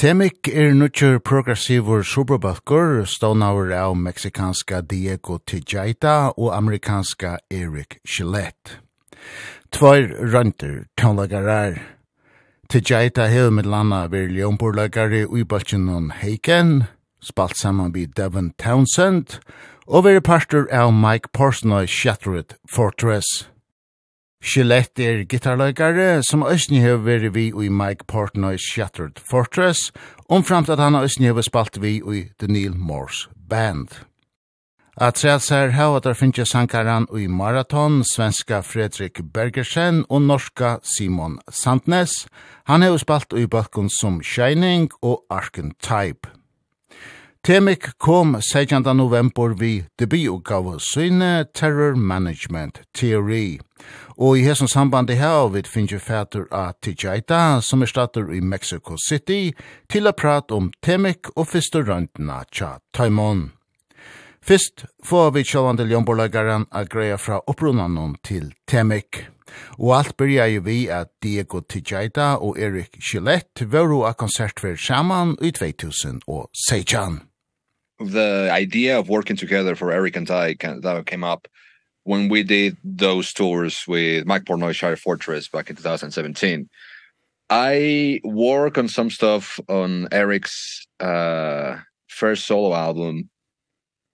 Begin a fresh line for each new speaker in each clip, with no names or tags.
Temik er nutjur progressivur superbalkur, stånaur av meksikanska Diego Tijaita og amerikanska Eric Gillette. Tvair rønter tånlagarar. Tijaita hev med landa vir ljónborlagari ui balkinon Heiken, spalt saman vi Devon Townsend, og vir partur av Mike Portnoy Shattered Fortress. Gillette er gitarløykare som Østni hever veri vi i Mike Portnoy's Shattered Fortress, omframt at han Østni hever spalt vi i The Neil Morse Band. At sæls sær hau at der finnje sankaran i Marathon, svenska Fredrik Bergersen og norska Simon Sandnes. Han hever spalt i balkon som Shining og Type Temik kom 16. november vi debutgavu syne Terror Management Theory. Og i hesson sambandi her vi finner fætur av Tijaita, som er stater i Mexico City, til a prat om Temek og fyrstorantena tja Taimon. Fyrst får vi sjåvande ljomborlagaren a greia fra opprunanon til Temek. Og alt byrja jo vi at Diego Tijaita og Erik Gillette varu a konsertver saman i 2016.
The idea of working together for Eric and I that came up when we did those tours with Mike Portnoy Shire Fortress back in 2017 I work on some stuff on Eric's uh first solo album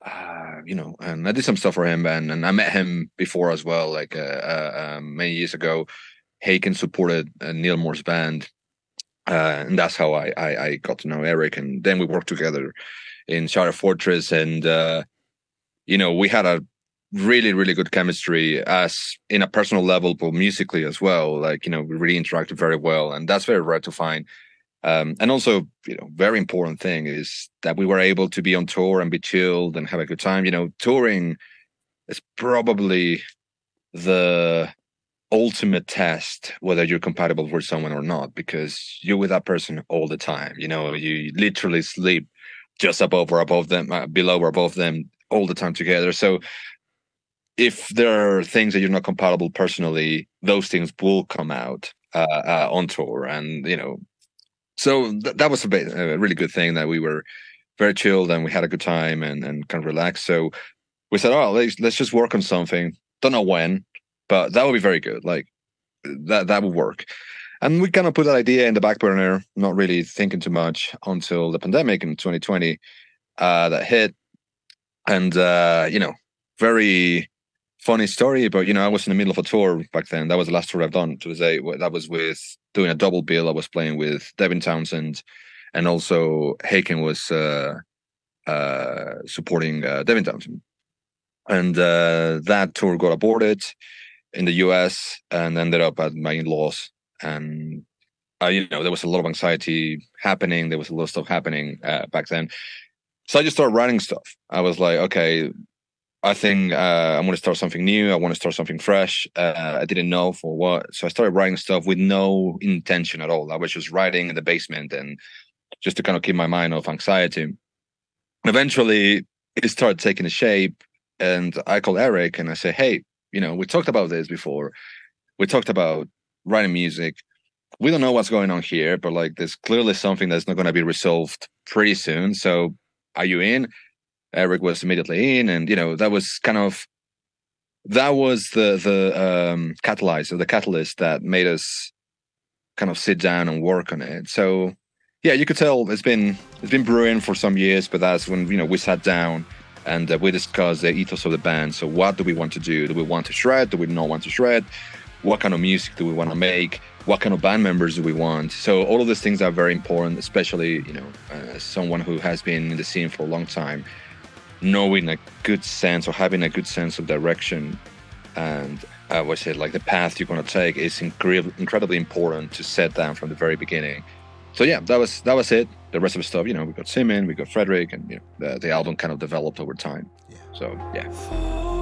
uh you know and I did some stuff for him and and I met him before as well like uh, uh um, many years ago. Haken supported uh, Neil Moore's band uh and that's how I I I got to know Eric. And then we worked together in Shire Fortress and uh you know we had a really really good chemistry as in a personal level but musically as well like you know we really interacted very well and that's very rare to find. Um and also you know very important thing is that we were able to be on tour and be chilled and have a good time. You know touring is probably the ultimate test whether you're compatible with someone or not because you're with that person all the time. You know you literally sleep just above or above them uh, below or above them all the time together. So if there are things that you're not compatible personally those things will come out uh, uh on tour and you know so th that was a, bit, a really good thing that we were very chilled and we had a good time and and kind of relaxed. So we said oh let's let's just work on something. Don't know when but that would be very good. Like that that would work. And we kind of put that idea in the back burner not really thinking too much until the pandemic in 2020 uh that hit. And uh you know very funny story about you know I was in the middle of a tour back then. That was the last tour I've done to say that was with doing a double bill. I was playing with Devin Townsend and also Haken was uh uh supporting uh, Devin Townsend. And uh that tour got aborted in the US and ended up at my in-laws. And uh, you know there was a lot of anxiety happening. There was a lot of stuff happening uh, back then. So I just started writing stuff. I was like okay I think uh I want to start something new, I want to start something fresh. Uh I didn't know for what. So I started writing stuff with no intention at all. I was just writing in the basement and just to kind of keep my mind off anxiety. And eventually it started taking a shape and I called Eric and I said, "Hey, you know, we talked about this before. We talked about writing music. We don't know what's going on here, but like there's clearly something that's not going to be resolved pretty soon. So are you in?" Eric was immediately in and you know that was kind of that was the the um catalyzer the catalyst that made us kind of sit down and work on it. So yeah you could tell it's been it's been brewing for some years but that's when you know we sat down and uh, we discussed the ethos of the band. So what do we want to do? Do we want to shred? Do we not want to shred? What kind of music do we want to make? What kind of band members do we want? So all of these things are very important especially you know uh, someone who has been in the scene for a long time knowing a good sense or having a good sense of direction and I would say like the path you're going to take is incredibly incredibly important to set down from the very beginning. So yeah, that was that was it. The rest of the stuff, you know, we got Simon, we got Frederick and you know, the the album kind of developed over time. Yeah. So yeah.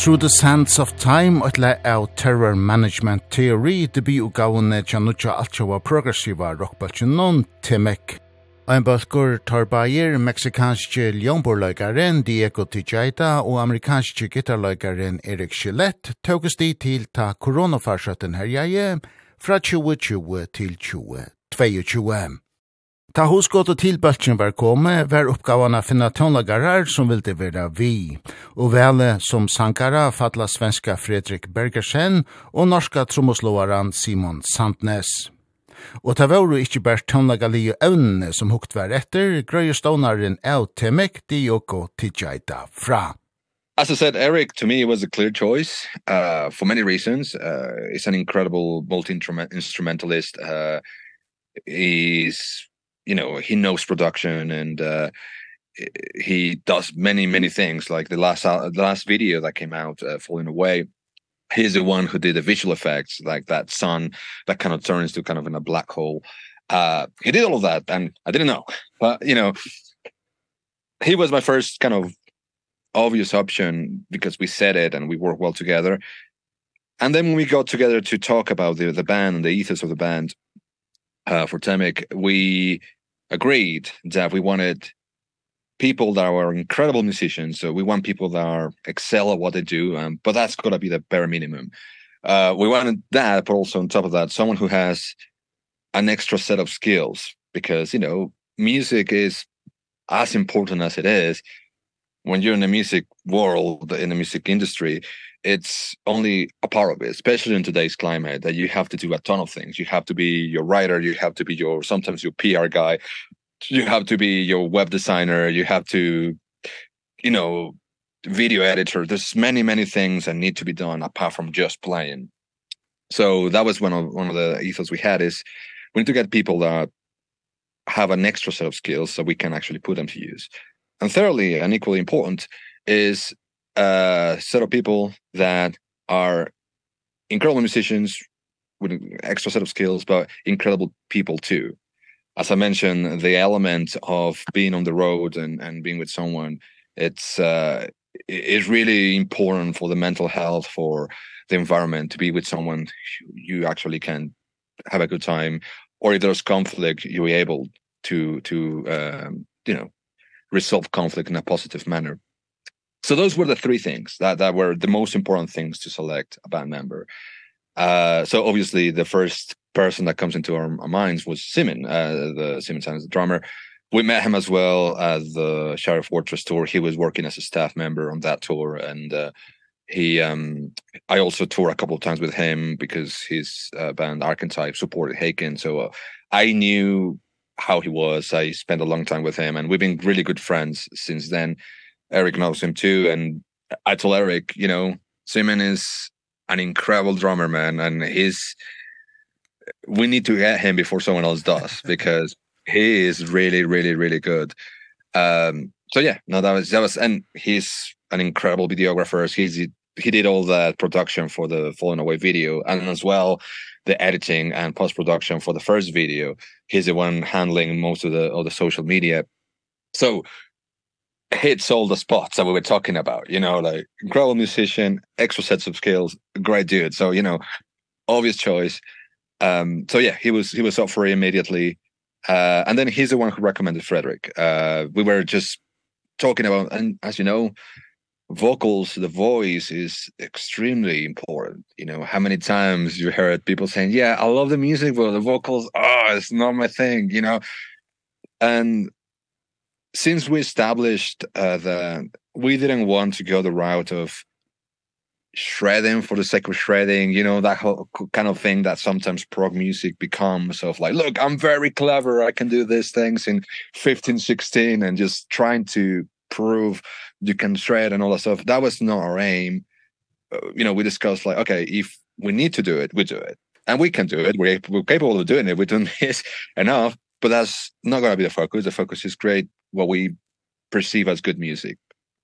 Through the Sands of Time og le av Terror Management Theory det bi og gavne tja nutja altjaua progressiva rockbaltjen non Timek. Ein balkur tar bayer meksikanske ljonborløykaren Diego Tijaita og amerikanske gitarløykaren Erik Gillette tåkes de til ta koronafarsøtten herjeie fra 2020 til 2022. Ta hosgått og tilbøltjen var kommet, var oppgavan å finne tonlagarar som ville være vi, og vele som sankara fatla svenska Fredrik Bergersen og norska trommoslåaren Simon Sandnes. Og ta var jo ikkje bært tonlagari og evnene som hukt var etter, grøye stånaren El Temek, Dioko Tidjaita fra.
As I said, Eric to me was a clear choice uh, for many reasons. Uh, he's an incredible multi-instrumentalist. Uh, he's you know he knows production and uh he does many many things. Like the last uh, the last video that came out uh, falling away he's the one who did the visual effects like that sun that kind of turns to kind of in a black hole. Uh he did all of that and i didn't know. But you know he was my first kind of obvious option because we said it and we work well together. And then when we got together to talk about the the band and the ethos of the band uh, for Temic, we agreed that we wanted people that are incredible musicians. So we want people that are excel at what they do, um, but that's got to be the bare minimum. Uh, we wanted that, but also on top of that, someone who has an extra set of skills because, you know, music is as important as it is when you're in the music world, in the music industry, it's only a part of it especially in today's climate that you have to do a ton of things. You have to be your writer you have to be your sometimes your PR guy you have to be your web designer you have to you know video editor. There's many many things that need to be done apart from just playing. So that was one of one of the ethos we had is we need to get people that have an extra set of skills so we can actually put them to use. And thirdly and equally important is uh set of people that are incredible musicians with an extra set of skills but incredible people too. As i mentioned the element of being on the road and and being with someone it's uh is really important for the mental health for the environment to be with someone you actually can have a good time or if there's conflict you're able to to um you know resolve conflict in a positive manner so those were the three things that that were the most important things to select a band member. Uh so obviously the first person that comes into our, our minds was Simon uh the Simon Sanders the drummer. We met him as well as the Sheriff Fortress tour. He was working as a staff member on that tour and uh he um I also toured a couple of times with him because his uh, band Archetype supported Haken. So uh, I knew how he was. I spent a long time with him and we've been really good friends since then. Eric knows him too and I told Eric, you know, Simon is an incredible drummer man and he's we need to get him before someone else does because he is really really really good. Um so yeah, no that was that was and he's an incredible videographer. He's he did all that production for the Fallen Away video and as well the editing and post production for the first video. He's the one handling most of the all the social media. So hits all the spots that we were talking about, you know, like incredible musician, extra sets of skills, great dude. So, you know, obvious choice. Um so yeah, he was he was up for it immediately. Uh and then he's the one who recommended Frederick. Uh we were just talking about and as you know, vocals, the voice is extremely important. You know, how many times you heard people saying, "Yeah, I love the music, but the vocals, oh, it's not my thing," you know. And since we established uh, the we didn't want to go the route of shredding for the sake of shredding you know that whole kind of thing that sometimes prog music becomes of like look i'm very clever i can do these things in 15 16 and just trying to prove you can shred and all that stuff. That was not our aim. Uh, you know we discussed like okay if we need to do it we do it. And we can do it we're, we're capable of doing it we're doing this enough but that's not going to be the focus. The focus is great what we perceive as good music.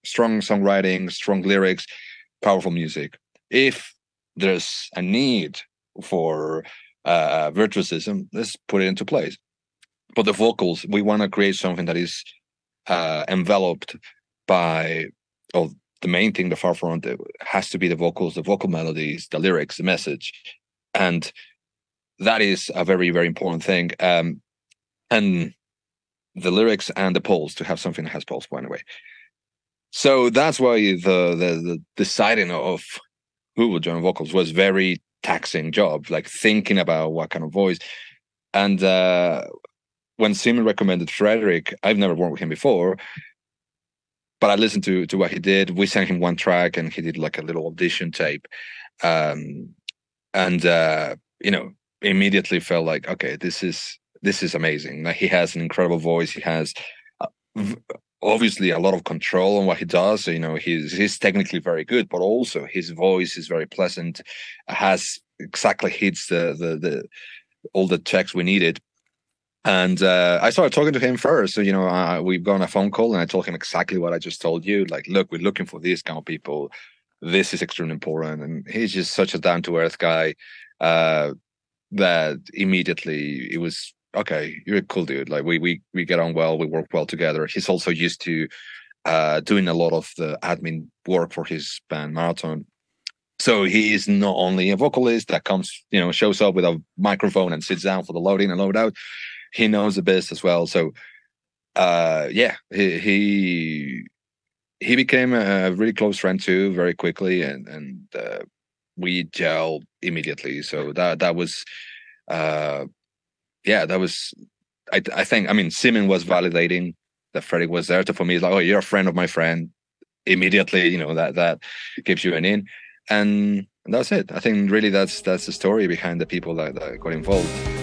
Strong songwriting strong lyrics powerful music. If there's a need for uh virtuosism let's put it into place. But the vocals we want to create something that is uh enveloped by of the main thing the far front has to be the vocals the vocal melodies the lyrics the message. And that is a very very important thing. Um and the lyrics and the polls to have something that has polls by the way. So that's why the the, the deciding of who will join vocals was very taxing job like thinking about what kind of voice. And uh when Simon recommended Frederick I've never worked with him before but I listened to to what he did. We sent him one track and he did like a little audition tape. Um and uh you know immediately felt like okay this is this is amazing. Like he has an incredible voice. He has obviously a lot of control on what he does. So, you know he's he's technically very good but also his voice is very pleasant. Has exactly hits the the the all the checks we needed. And uh I started talking to him first. So you know uh, we've gone a phone call and I told him exactly what I just told you. Like look we're looking for these kind of people. This is extremely important. And he's just such a down to earth guy uh that immediately it was okay, you're a cool dude. Like we we we get on well, we work well together. He's also used to uh doing a lot of the admin work for his band Marathon. So he is not only a vocalist that comes, you know, shows up with a microphone and sits down for the loading and load out. He knows the bass as well. So uh yeah, he he he became a really close friend too very quickly and and uh, we gelled immediately. So that that was uh yeah, that was I I think I mean Simon was validating that Frederick was there. So for me it's like, oh, you're a friend of my friend. Immediately, you know, that that gives you an in. And, and that's it. I think really that's that's the story behind the people that, that got involved.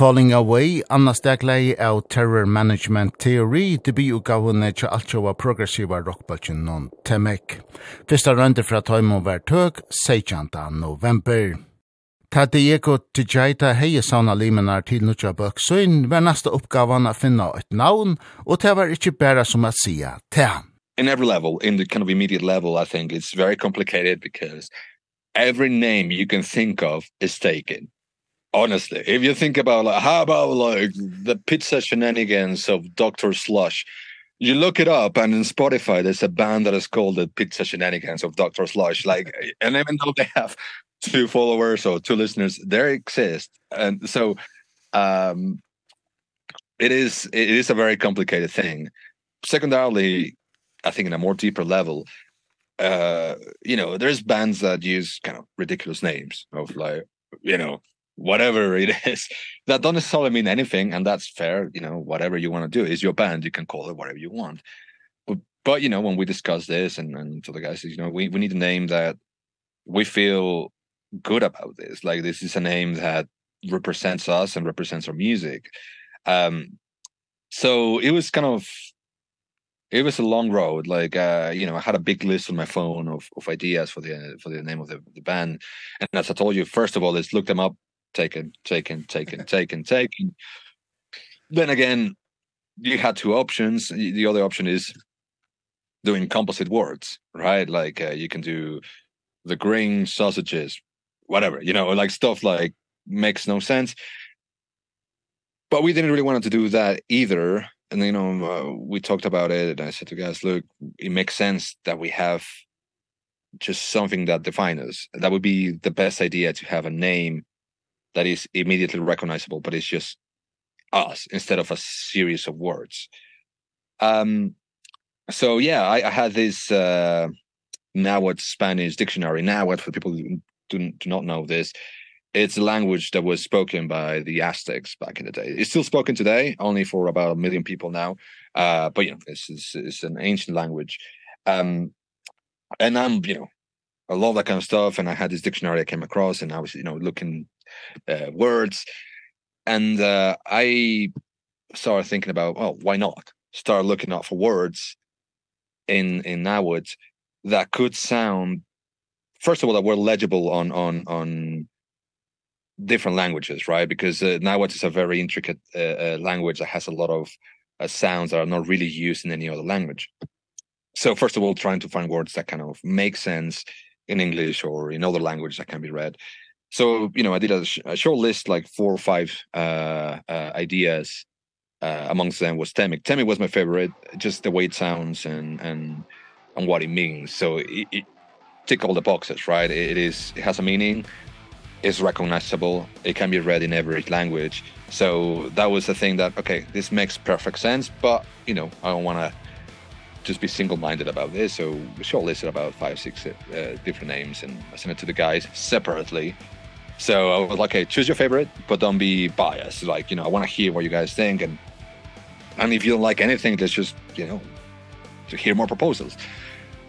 Falling Away, Anna Staglei av Terror Management Theory, debi utgavene til alt sjåa progressiva rockbølgen non Temek. Fyrsta rønde fra Tøymo var tøk, 16. november. Ta Diego Tijaita heie sauna limenar til nutja bøksøyn, var nasta oppgavan a finna et navn, og det var ikkje bæra som at sia ta.
In every level, in the kind of immediate level, I think it's very complicated because every name you can think of is taken honestly if you think about like how about like the pizza shenanigans of Dr. Slush you look it up and in Spotify there's a band that is called the pizza shenanigans of Dr. Slush like and even though they have two followers or two listeners they exist and so um it is it is a very complicated thing secondarily i think in a more deeper level uh you know there's bands that use kind of ridiculous names of like you know whatever it is. That don't necessarily mean anything and that's fair you know whatever you want to do. Is your band you can call it whatever you want. But but you know when we discuss this and and to the guys you know we we need a name that we feel good about this. Like this is a name that represents us and represents our music. Um so it was kind of it was a long road. Like uh you know i had a big list on my phone of of ideas for the for the name of the the band. And as i told you first of all let's look them up taken, taken, taken, taken, taken. Then again, you had two options. The other option is doing composite words, right? Like uh, you can do the grain sausages, whatever, you know, like stuff like makes no sense. But we didn't really want to do that either. And you know, uh, we talked about it and I said to guys, look, it makes sense that we have just something that defines us. That would be the best idea to have a name that is immediately recognizable but it's just us instead of a series of words. Um so yeah i, I had this uh now what spanish dictionary now what for people who do, do not know this it's a language that was spoken by the aztecs back in the day. It's still spoken today only for about a million people now uh but you know this is it's an ancient language. Um and i'm you know I love that kind of stuff and I had this dictionary I came across and I was you know looking uh, words. And uh, I started thinking about well why not? Start looking out for words in in that that could sound first of all that were legible on on on different languages right? Because uh, now is a very intricate uh, uh, language that has a lot of uh, sounds that are not really used in any other language. So first of all trying to find words that kind of make sense in english or in other language that can be read so you know i did a, sh a short list like four or five uh, uh ideas uh amongst them was temic temic was my favorite just the way it sounds and and and what it means. So it, it tick all the boxes right? It, it is it has a meaning. It's recognizable. It can be read in every language. So that was the thing that okay this makes perfect sense but you know i don't want to just be single minded about this. So we shortlisted about five six uh, different names and I sent it to the guys separately. So I was like, okay, choose your favorite, but don't be biased. Like, you know, I want to hear what you guys think. And, and if you don't like anything, let's just, you know, to hear more proposals.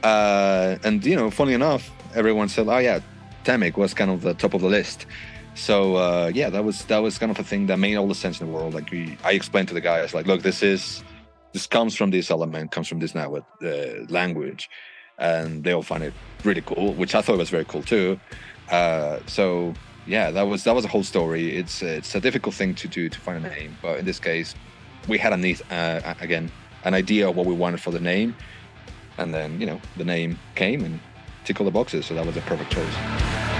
Uh, and, you know, funny enough, everyone said, oh, yeah, Temic was kind of the top of the list. So uh yeah, that was that was kind of a thing that made all the sense in the world. Like we, I explained to the guy, I was like, look, this is this comes from this element, comes from this network uh, language, and they all find it really cool, which I thought was very cool too. Uh so yeah, that was that was a whole story. It's uh, it's a difficult thing to do to find a name, but in this case, we had a neat uh, again an idea of what we wanted for the name, and then you know the name came and ticked all the boxes, so that was a perfect choice.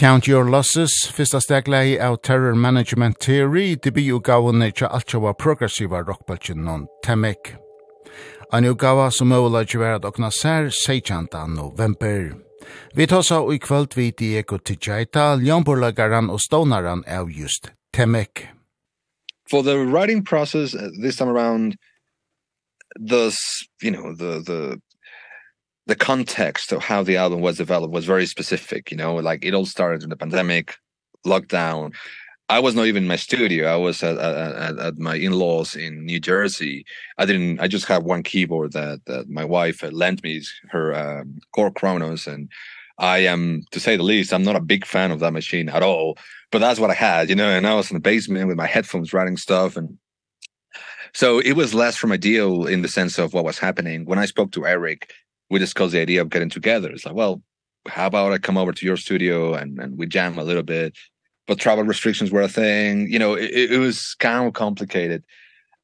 Count Your Losses, fyrsta steglei av Terror Management Theory, debutgavene tja altjava progressiva rockbaltjen non Temek. Ein utgava som øvla tjivera dokna sær 16. november. Vi tåsa og i kvöld vi Diego Tijaita, ljomborlagaran og stånaran av just Temek.
For the writing process this time around, the, you know, the, the the context of how the album was developed was very specific you know like it all started in the pandemic lockdown I was not even in my studio. I was at at, at my in-laws in New Jersey. I didn't I just had one keyboard that that my wife lent me her um, Core Chronos and I am to say the least I'm not a big fan of that machine at all, but that's what I had, you know, and I was in the basement with my headphones writing stuff and so it was less from ideal in the sense of what was happening. When I spoke to Eric, we discussed the idea of getting together. It's like, well, how about I come over to your studio and and we jam a little bit. But travel restrictions were a thing. You know, it, it was kind of complicated.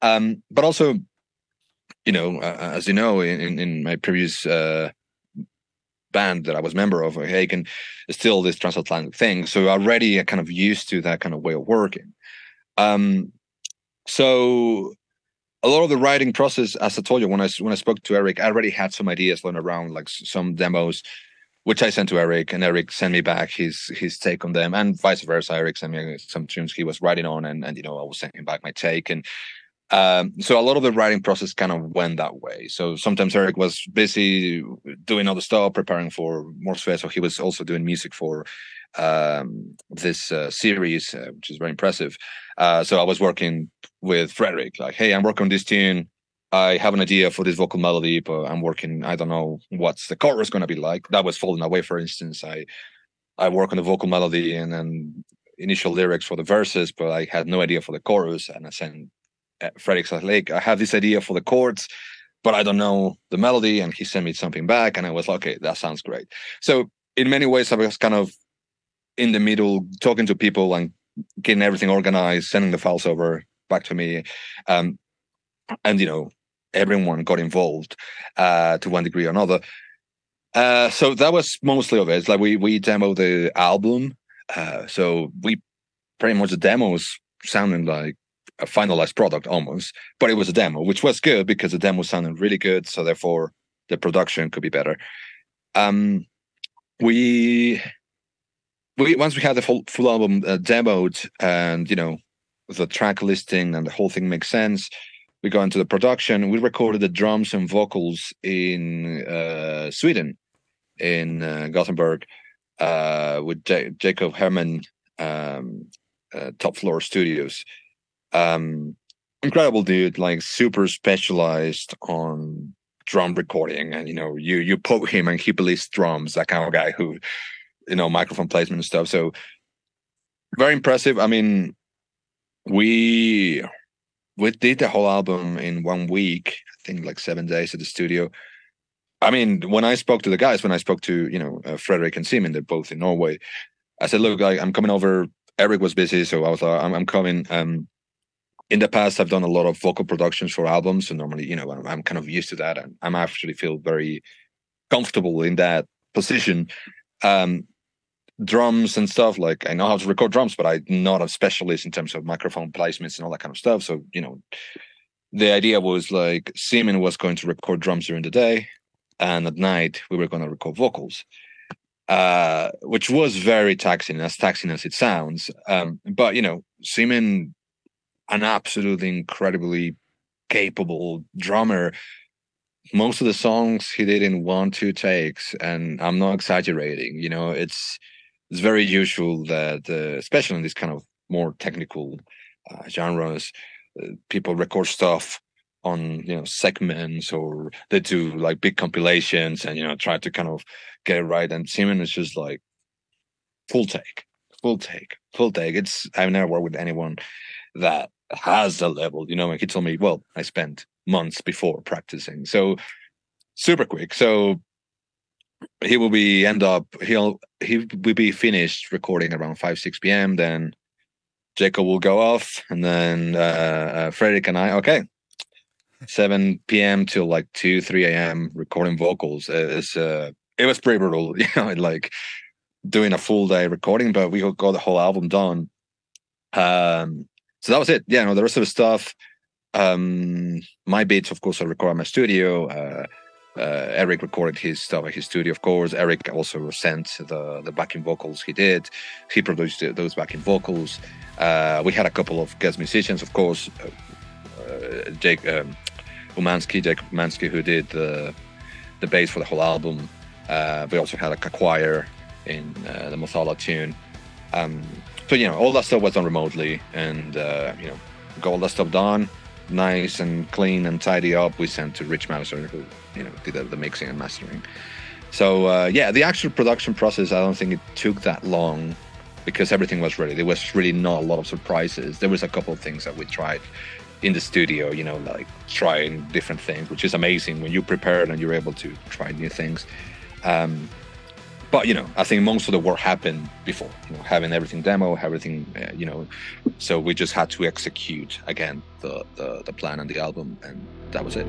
Um but also you know, uh, as you know in in my previous uh band that I was member of Hagen is still this transatlantic thing. So already I kind of used to that kind of way of working. Um so a lot of the writing process as I told you when I when I spoke to Eric I already had some ideas lying around like some demos which I sent to Eric and Eric sent me back his his take on them and vice versa. Eric sent me some tunes he was writing on and and you know I was sending back my take and um so a lot of the writing process kind of went that way. So sometimes Eric was busy doing other stuff preparing for more Fair so he was also doing music for um this uh, series uh, which is very impressive. Uh so i was working with frederick like hey i'm working on this tune. I have an idea for this vocal melody but i'm working i don't know what's the chorus going to be like. That was falling away for instance. I i work on the vocal melody and then initial lyrics for the verses but i had no idea for the chorus. And i sent frederick said like i have this idea for the chords but i don't know the melody. And he sent me something back and i was like okay that sounds great. So in many ways i was kind of in the middle talking to people and getting everything organized sending the files over back to me um and you know everyone got involved uh to one degree or another. Uh so that was mostly of it. It's like we we demo the album uh so we pretty much the demos sounding like a finalized product almost but it was a demo which was good because the demo sounded really good so therefore the production could be better. Um we we once we had the full full album uh, demoed and you know the track listing and the whole thing makes sense we go into the production. We recorded the drums and vocals in uh Sweden in uh, Gothenburg uh with J Jacob Herman um uh, top floor studios. Um incredible dude like super specialized on drum recording and you know you you poke him and he plays drums that kind of guy who you know microphone placement and stuff. So very impressive. I mean we we did the whole album in one week i think like 7 days at the studio. I mean when i spoke to the guys when i spoke to you know uh, Frederick and Simon they're both in Norway i said look I, i'm coming over. Eric was busy so i was like i'm i'm coming. Um in the past i've done a lot of vocal productions for albums so normally you know i'm, I'm kind of used to that and i'm actually feel very comfortable in that position. Um drums and stuff like I know how to record drums but I'm not a specialist in terms of microphone placements and all that kind of stuff. So you know the idea was like Simon was going to record drums during the day and at night we were going to record vocals. Uh which was very taxing as taxing as it sounds. Um but you know Simon an absolutely incredibly capable drummer most of the songs he did in one two takes and i'm not exaggerating you know it's it's very usual that uh, especially in this kind of more technical uh, genres uh, people record stuff on you know segments or they do like big compilations and you know try to kind of get it right. And Simon is just like full take full take full take. It's I've never worked with anyone that has the level you know and he told me well I spent months before practicing. So super quick. So he will be end up he'll he will be finished recording around 5 6 p.m. then Jacob will go off and then uh, uh Frederick and I okay 7 p.m. till like 2 3 a.m. recording vocals is uh it was pretty brutal you know like doing a full day recording but we got the whole album done um so that was it yeah no the rest of the stuff um my beats of course I record in my studio uh uh, Eric recorded his stuff at his studio of course. Eric also sent the the backing vocals he did. He produced those backing vocals. Uh we had a couple of guest musicians of course. Uh, Jake um, Umansky Jake Umansky who did the the bass for the whole album. Uh we also had a choir in uh, the Mothala tune. Um so you know all that stuff was done remotely and uh you know got all that stuff done. Nice and clean and tidy up. We sent to Rich Mouser who you know did the, the mixing and mastering. So uh yeah the actual production process i don't think it took that long because everything was ready. There was really not a lot of surprises. There was a couple of things that we tried in the studio you know like trying different things which is amazing when you prepare and you're able to try new things. Um but you know i think most of the work happened before you know having everything demo everything uh, you know so we just had to execute again the the the plan and the album and that was it.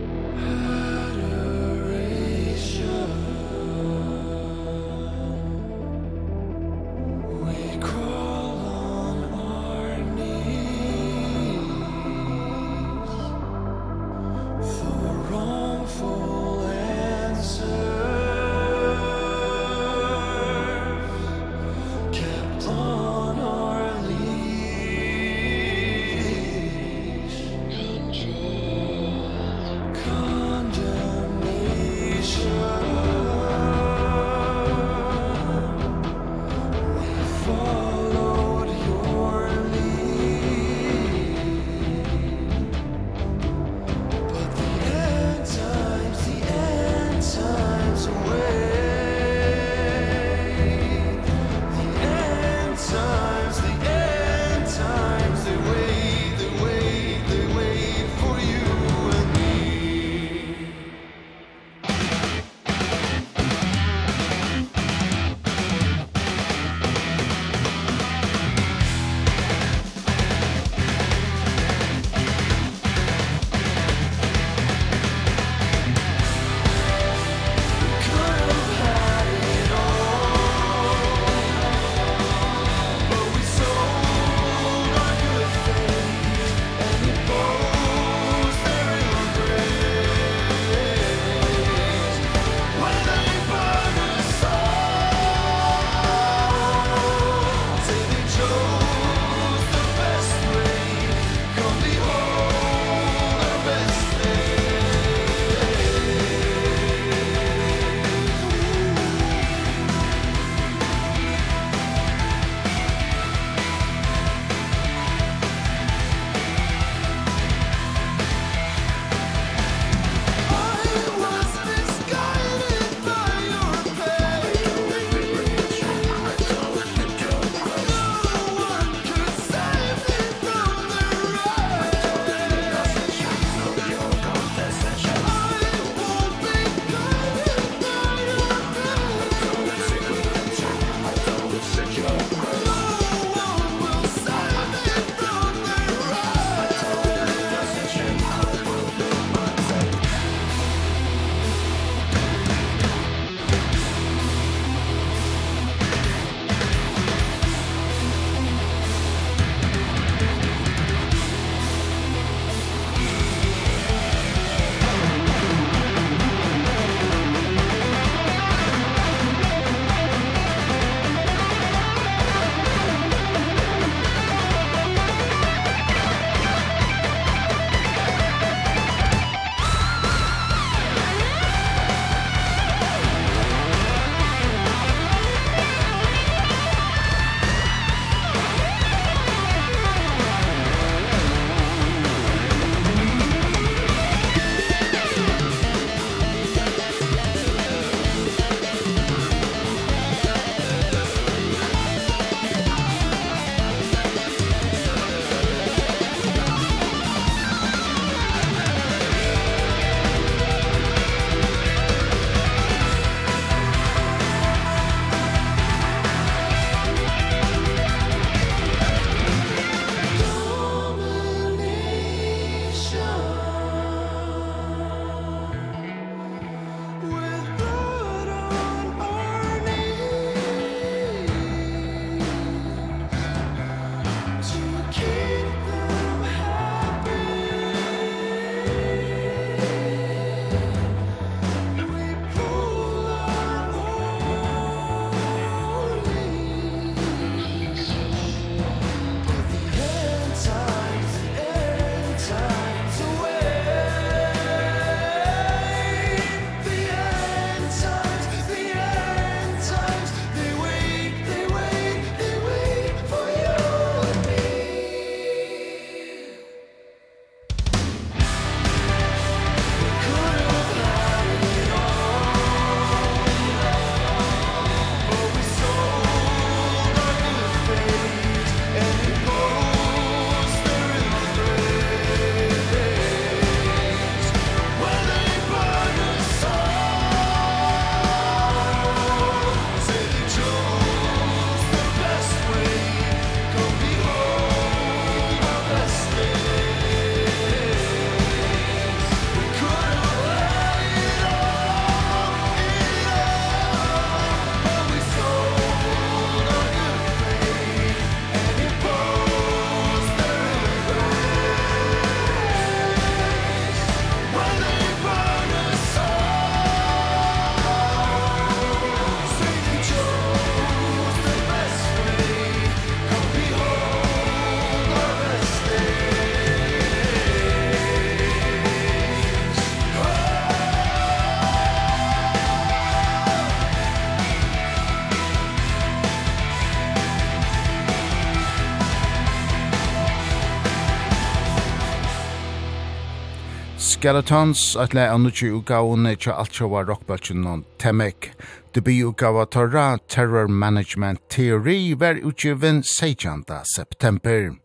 Skeletons, at lei av nukki utgavene tja altsjåa rockbølgen non Temek. Debutgava torra Terror Management Theory var utgiven 16. september.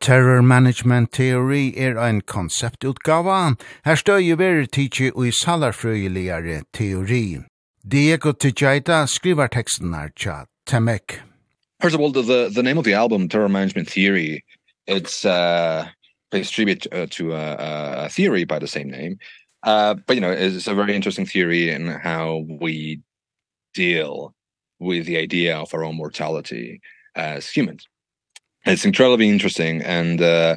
Terror Management Theory er ein konseptutgava. Her støy ver tidsi ui salarfrøyeligare teori. Diego Tijaita skriver teksten her tja Temek.
First of all, the, the name of the album, Terror Management Theory, it's uh, pays tribute uh, to a, a theory by the same name. Uh, but, you know, it's a very interesting theory in how we deal with the idea of our own mortality as humans. It's incredibly interesting. And uh,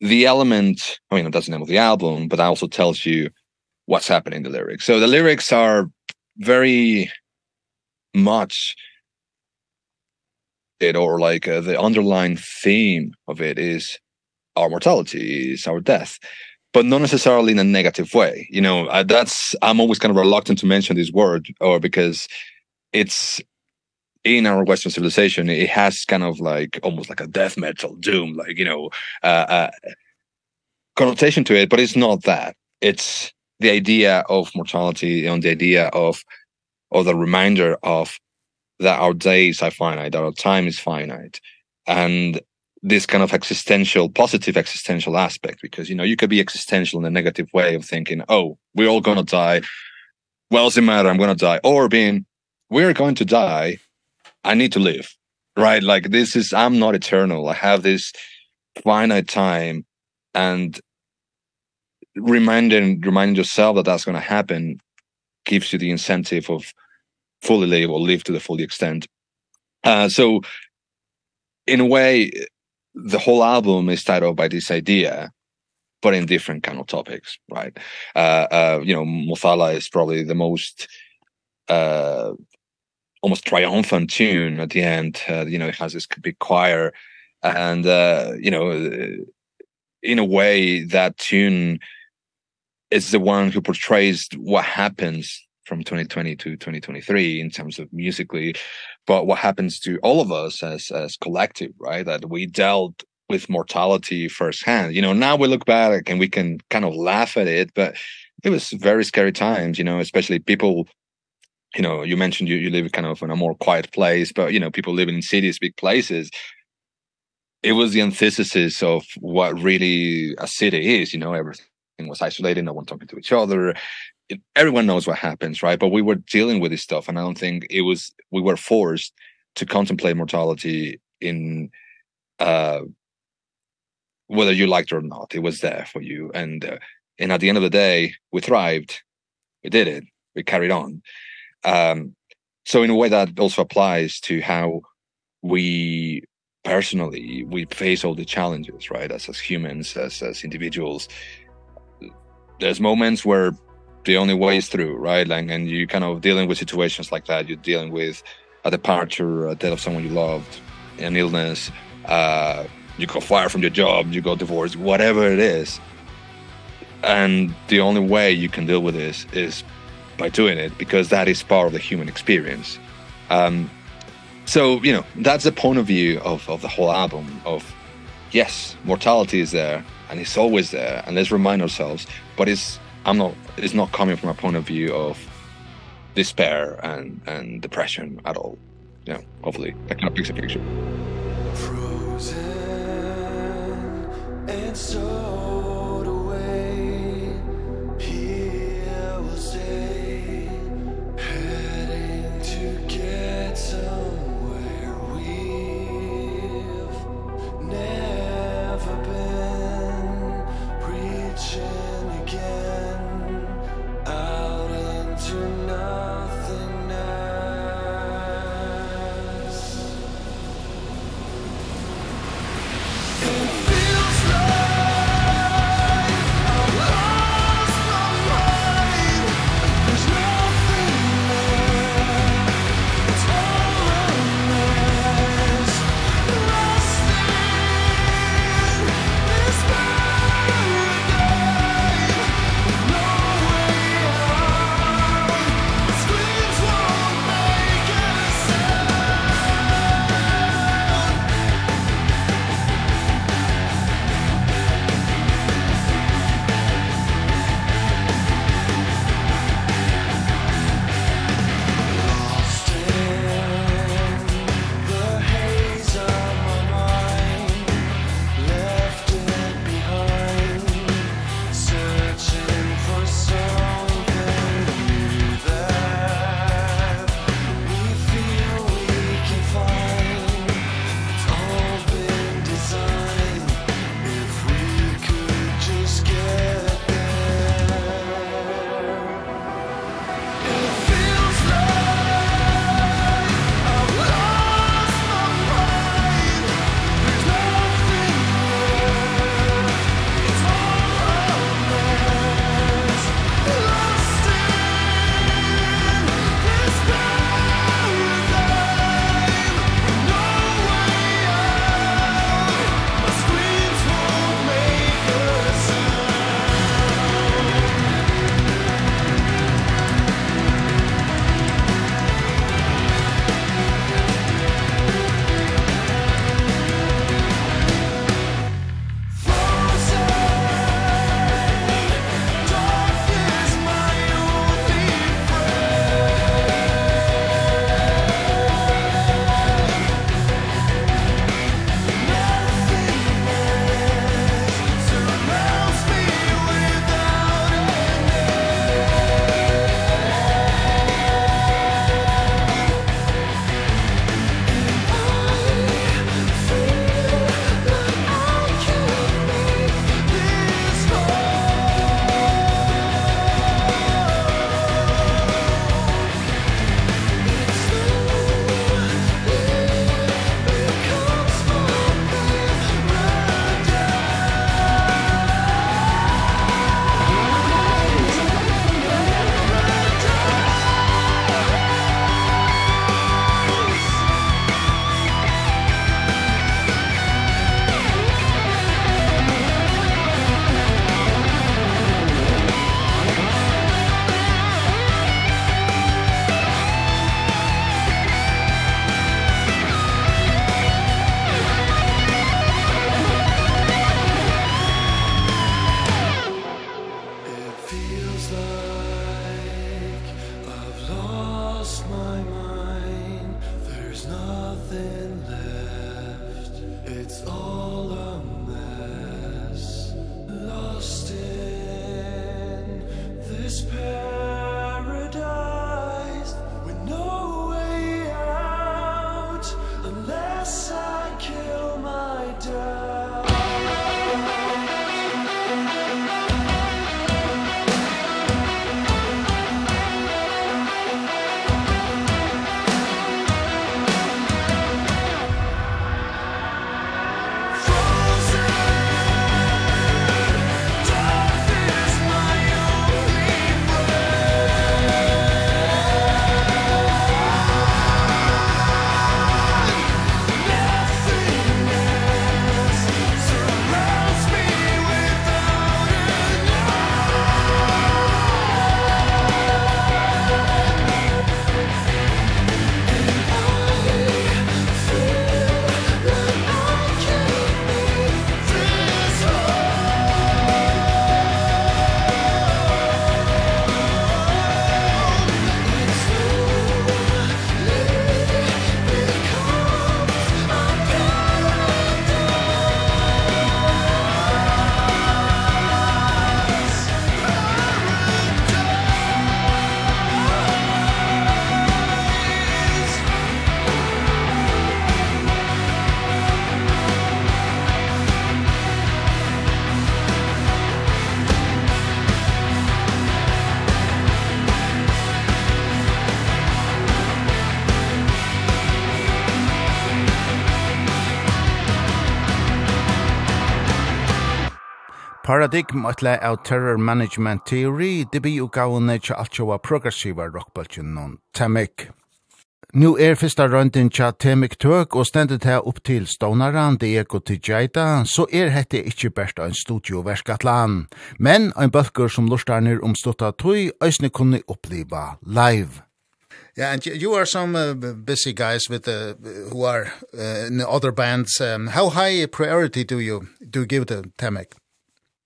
the element, I mean, that's the name of the album, but that also tells you what's happening in the lyrics. So the lyrics are very much it or like uh, the underlying theme of it is our mortality is our death but not necessarily in a negative way. You know uh, that's i'm always kind of reluctant to mention this word or because it's in our western civilization it has kind of like almost like a death metal doom like you know uh, uh connotation to it but it's not that. It's the idea of mortality and the idea of or the reminder of that our days are finite that our time is finite. And this kind of existential positive existential aspect because you know you could be existential in a negative way of thinking oh we're all going to die. Well does it matter i'm going to die. Or being we're going to die i need to live right? Like this is i'm not eternal. I have this finite time and reminding reminding yourself that that's going to happen gives you the incentive of fully live or live to the full extent. Uh so in a way the whole album is titled by this idea but in different kind of topics right? Uh uh you know Mothala is probably the most uh almost triumphant tune at the end. Uh, you know it has this big choir and uh you know in a way that tune is the one who portrays what happens from 2020 to 2023 in terms of musically but what happens to all of us as as collective right? That we dealt with mortality firsthand. You know now we look back and we can kind of laugh at it but it was very scary times you know especially people you know you mentioned you you live kind of in a more quiet place but you know people living in cities big places. It was the antithesis of what really a city is you know everything was isolated no one talking to each other it, everyone knows what happens right? But we were dealing with this stuff and i don't think it was we were forced to contemplate mortality in uh whether you liked it or not. It was there for you and uh, and at the end of the day we thrived. We did it. We carried on. Um so in a way that also applies to how we personally we face all the challenges right? As as humans as as individuals. There's moments where the only way is through right? Like and you kind of dealing with situations like that. You're dealing with a departure a death of someone you loved an illness uh you got fired from your job you got divorced whatever it is. And the only way you can deal with this is by doing it because that is part of the human experience. Um so you know that's the point of view of of the whole album of yes mortality is there and it's always there and let's remind ourselves but it's I'm not it's not coming from a point of view of despair and and depression at all. Yeah, hopefully that kind of a picture. Frozen and so
paradigm atla av terror management theory, det blir jo gavne til alt jo progressiva rockbølgen noen temik. Nu er fyrsta røyndin tja temik tøk og stendet her opp til stånaran Diego Tijaita, så er hette ikkje bært ein studioverk atlan, men ein bølgur som lustarnir om stutta tøy, æsne kunne oppliva live. Yeah, and you are some uh, busy guys with uh, who are uh, in other bands. Um, how high a priority do you do you give to Temik?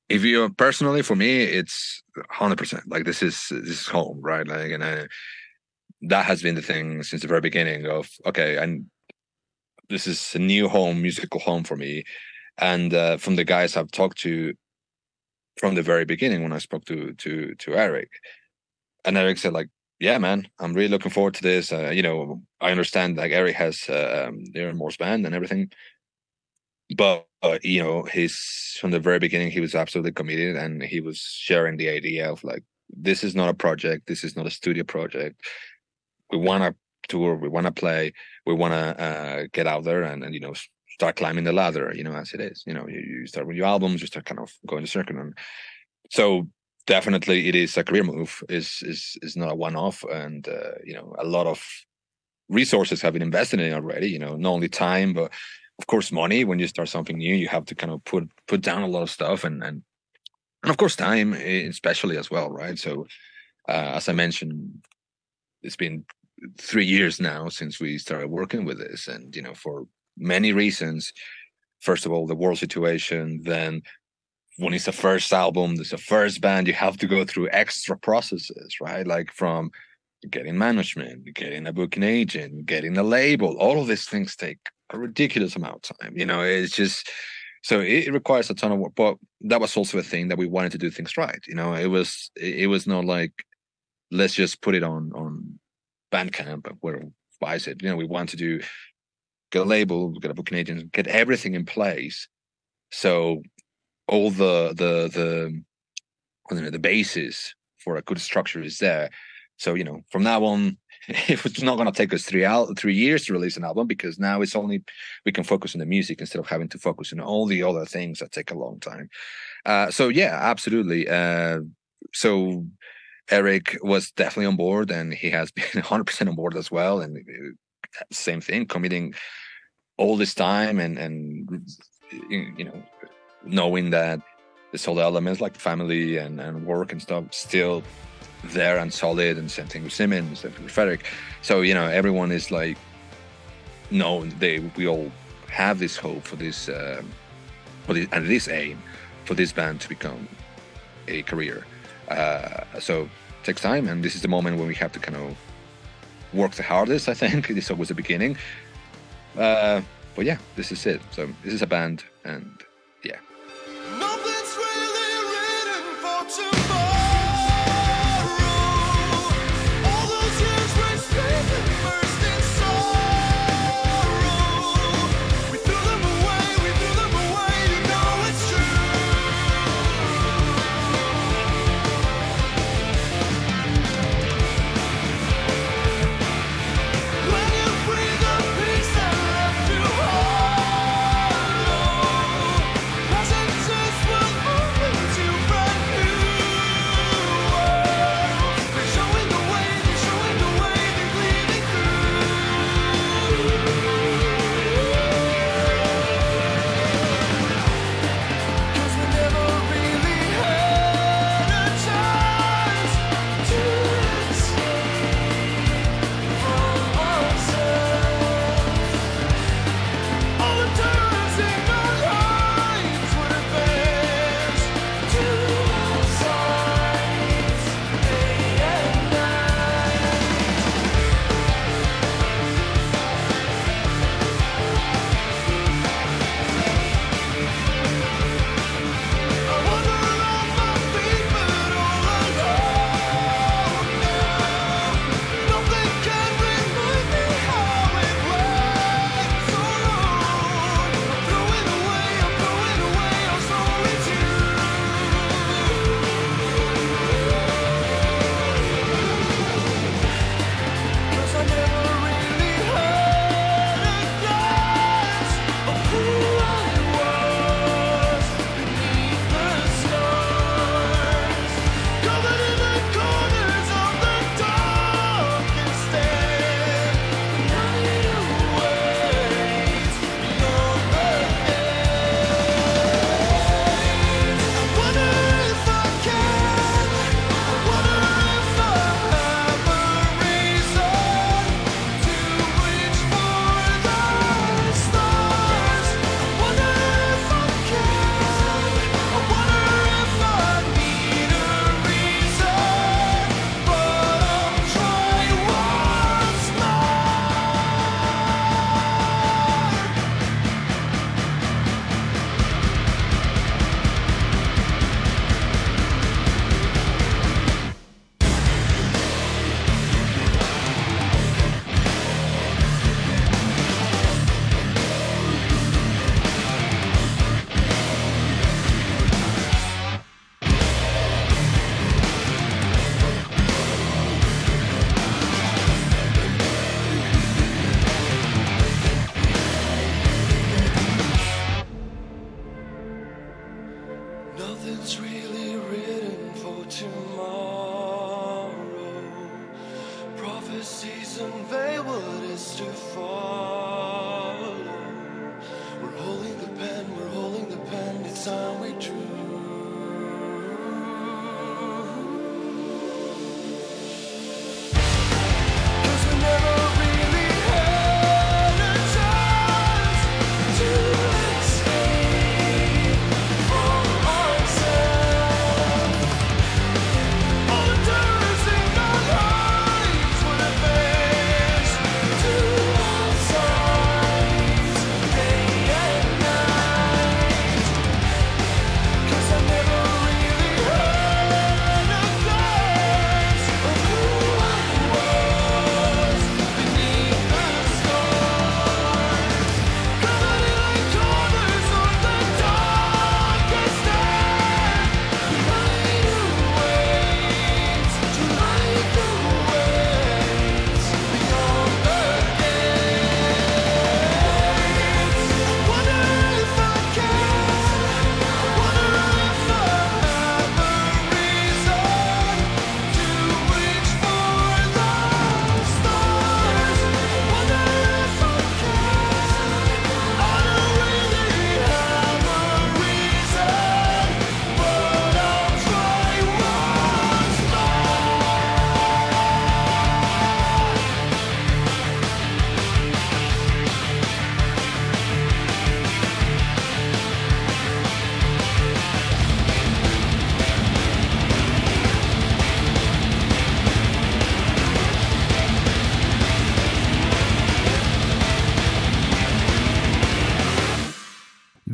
if you personally for me it's 100% like this is this is home right? Like and I, that has been the thing since the very beginning of okay and this is a new home musical home for me. And uh, from the guys I've talked to from the very beginning when I spoke to to to Eric and Eric said like yeah man I'm really looking forward to this. Uh, you know I understand like Eric has uh, um, their Morse band and everything but uh, you know his from the very beginning he was absolutely committed and he was sharing the idea of like this is not a project this is not a studio project. We want to tour we want to play we want to uh get out there and and you know start climbing the ladder you know as it is. You know you, you start with your albums you start kind of going to circuit and so definitely it is a career move is is is not a one off and uh, you know a lot of resources have been invested in it already you know not only time but of course money when you start something new you have to kind of put put down a lot of stuff and and and of course time especially as well right? So uh, as i mentioned it's been 3 years now since we started working with this and you know for many reasons. First of all the world situation then when it's the first album there's a first band you have to go through extra processes right? Like from getting management getting a booking agent getting a label all of these things take a ridiculous amount of time you know it's just so it, it requires a ton of work but that was also a thing that we wanted to do things right you know it was it, it was not like let's just put it on on bandcamp and where buys it you know we want to do get a label get a book agent get everything in place. So all the the the you know the basis for a good structure is there. So, you know, from now on, it was not going to take us three out three years to release an album because now it's only we can focus on the music instead of having to focus on all the other things that take a long time. Uh so yeah absolutely. Uh so Eric was definitely on board and he has been 100% on board as well and uh, same thing committing all this time and and you know knowing that this whole elements like family and and work and stuff still there and solid and same thing with Simmons and with Frederick. So you know everyone is like no they we all have this hope for this um for this and this aim for this band to become a career. Uh so it takes time and this is the moment when we have to kind of
work the hardest i think. This was the beginning. Uh but yeah this is it. So this is a band and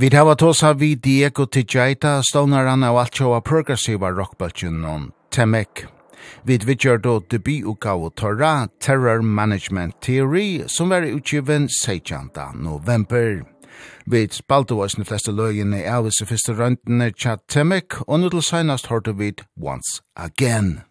Vi hava tosa vi Diego Tijaita, stånaran av alt sjåa progressiva rockbølgen om Temek. Vi vidgjør då debututgave Torra Terror Management Theory som var utgiven 16. november. Vi spalte oss de fleste løgene av disse første røntene tja Temek, og nå til senast hørte vi Once Again.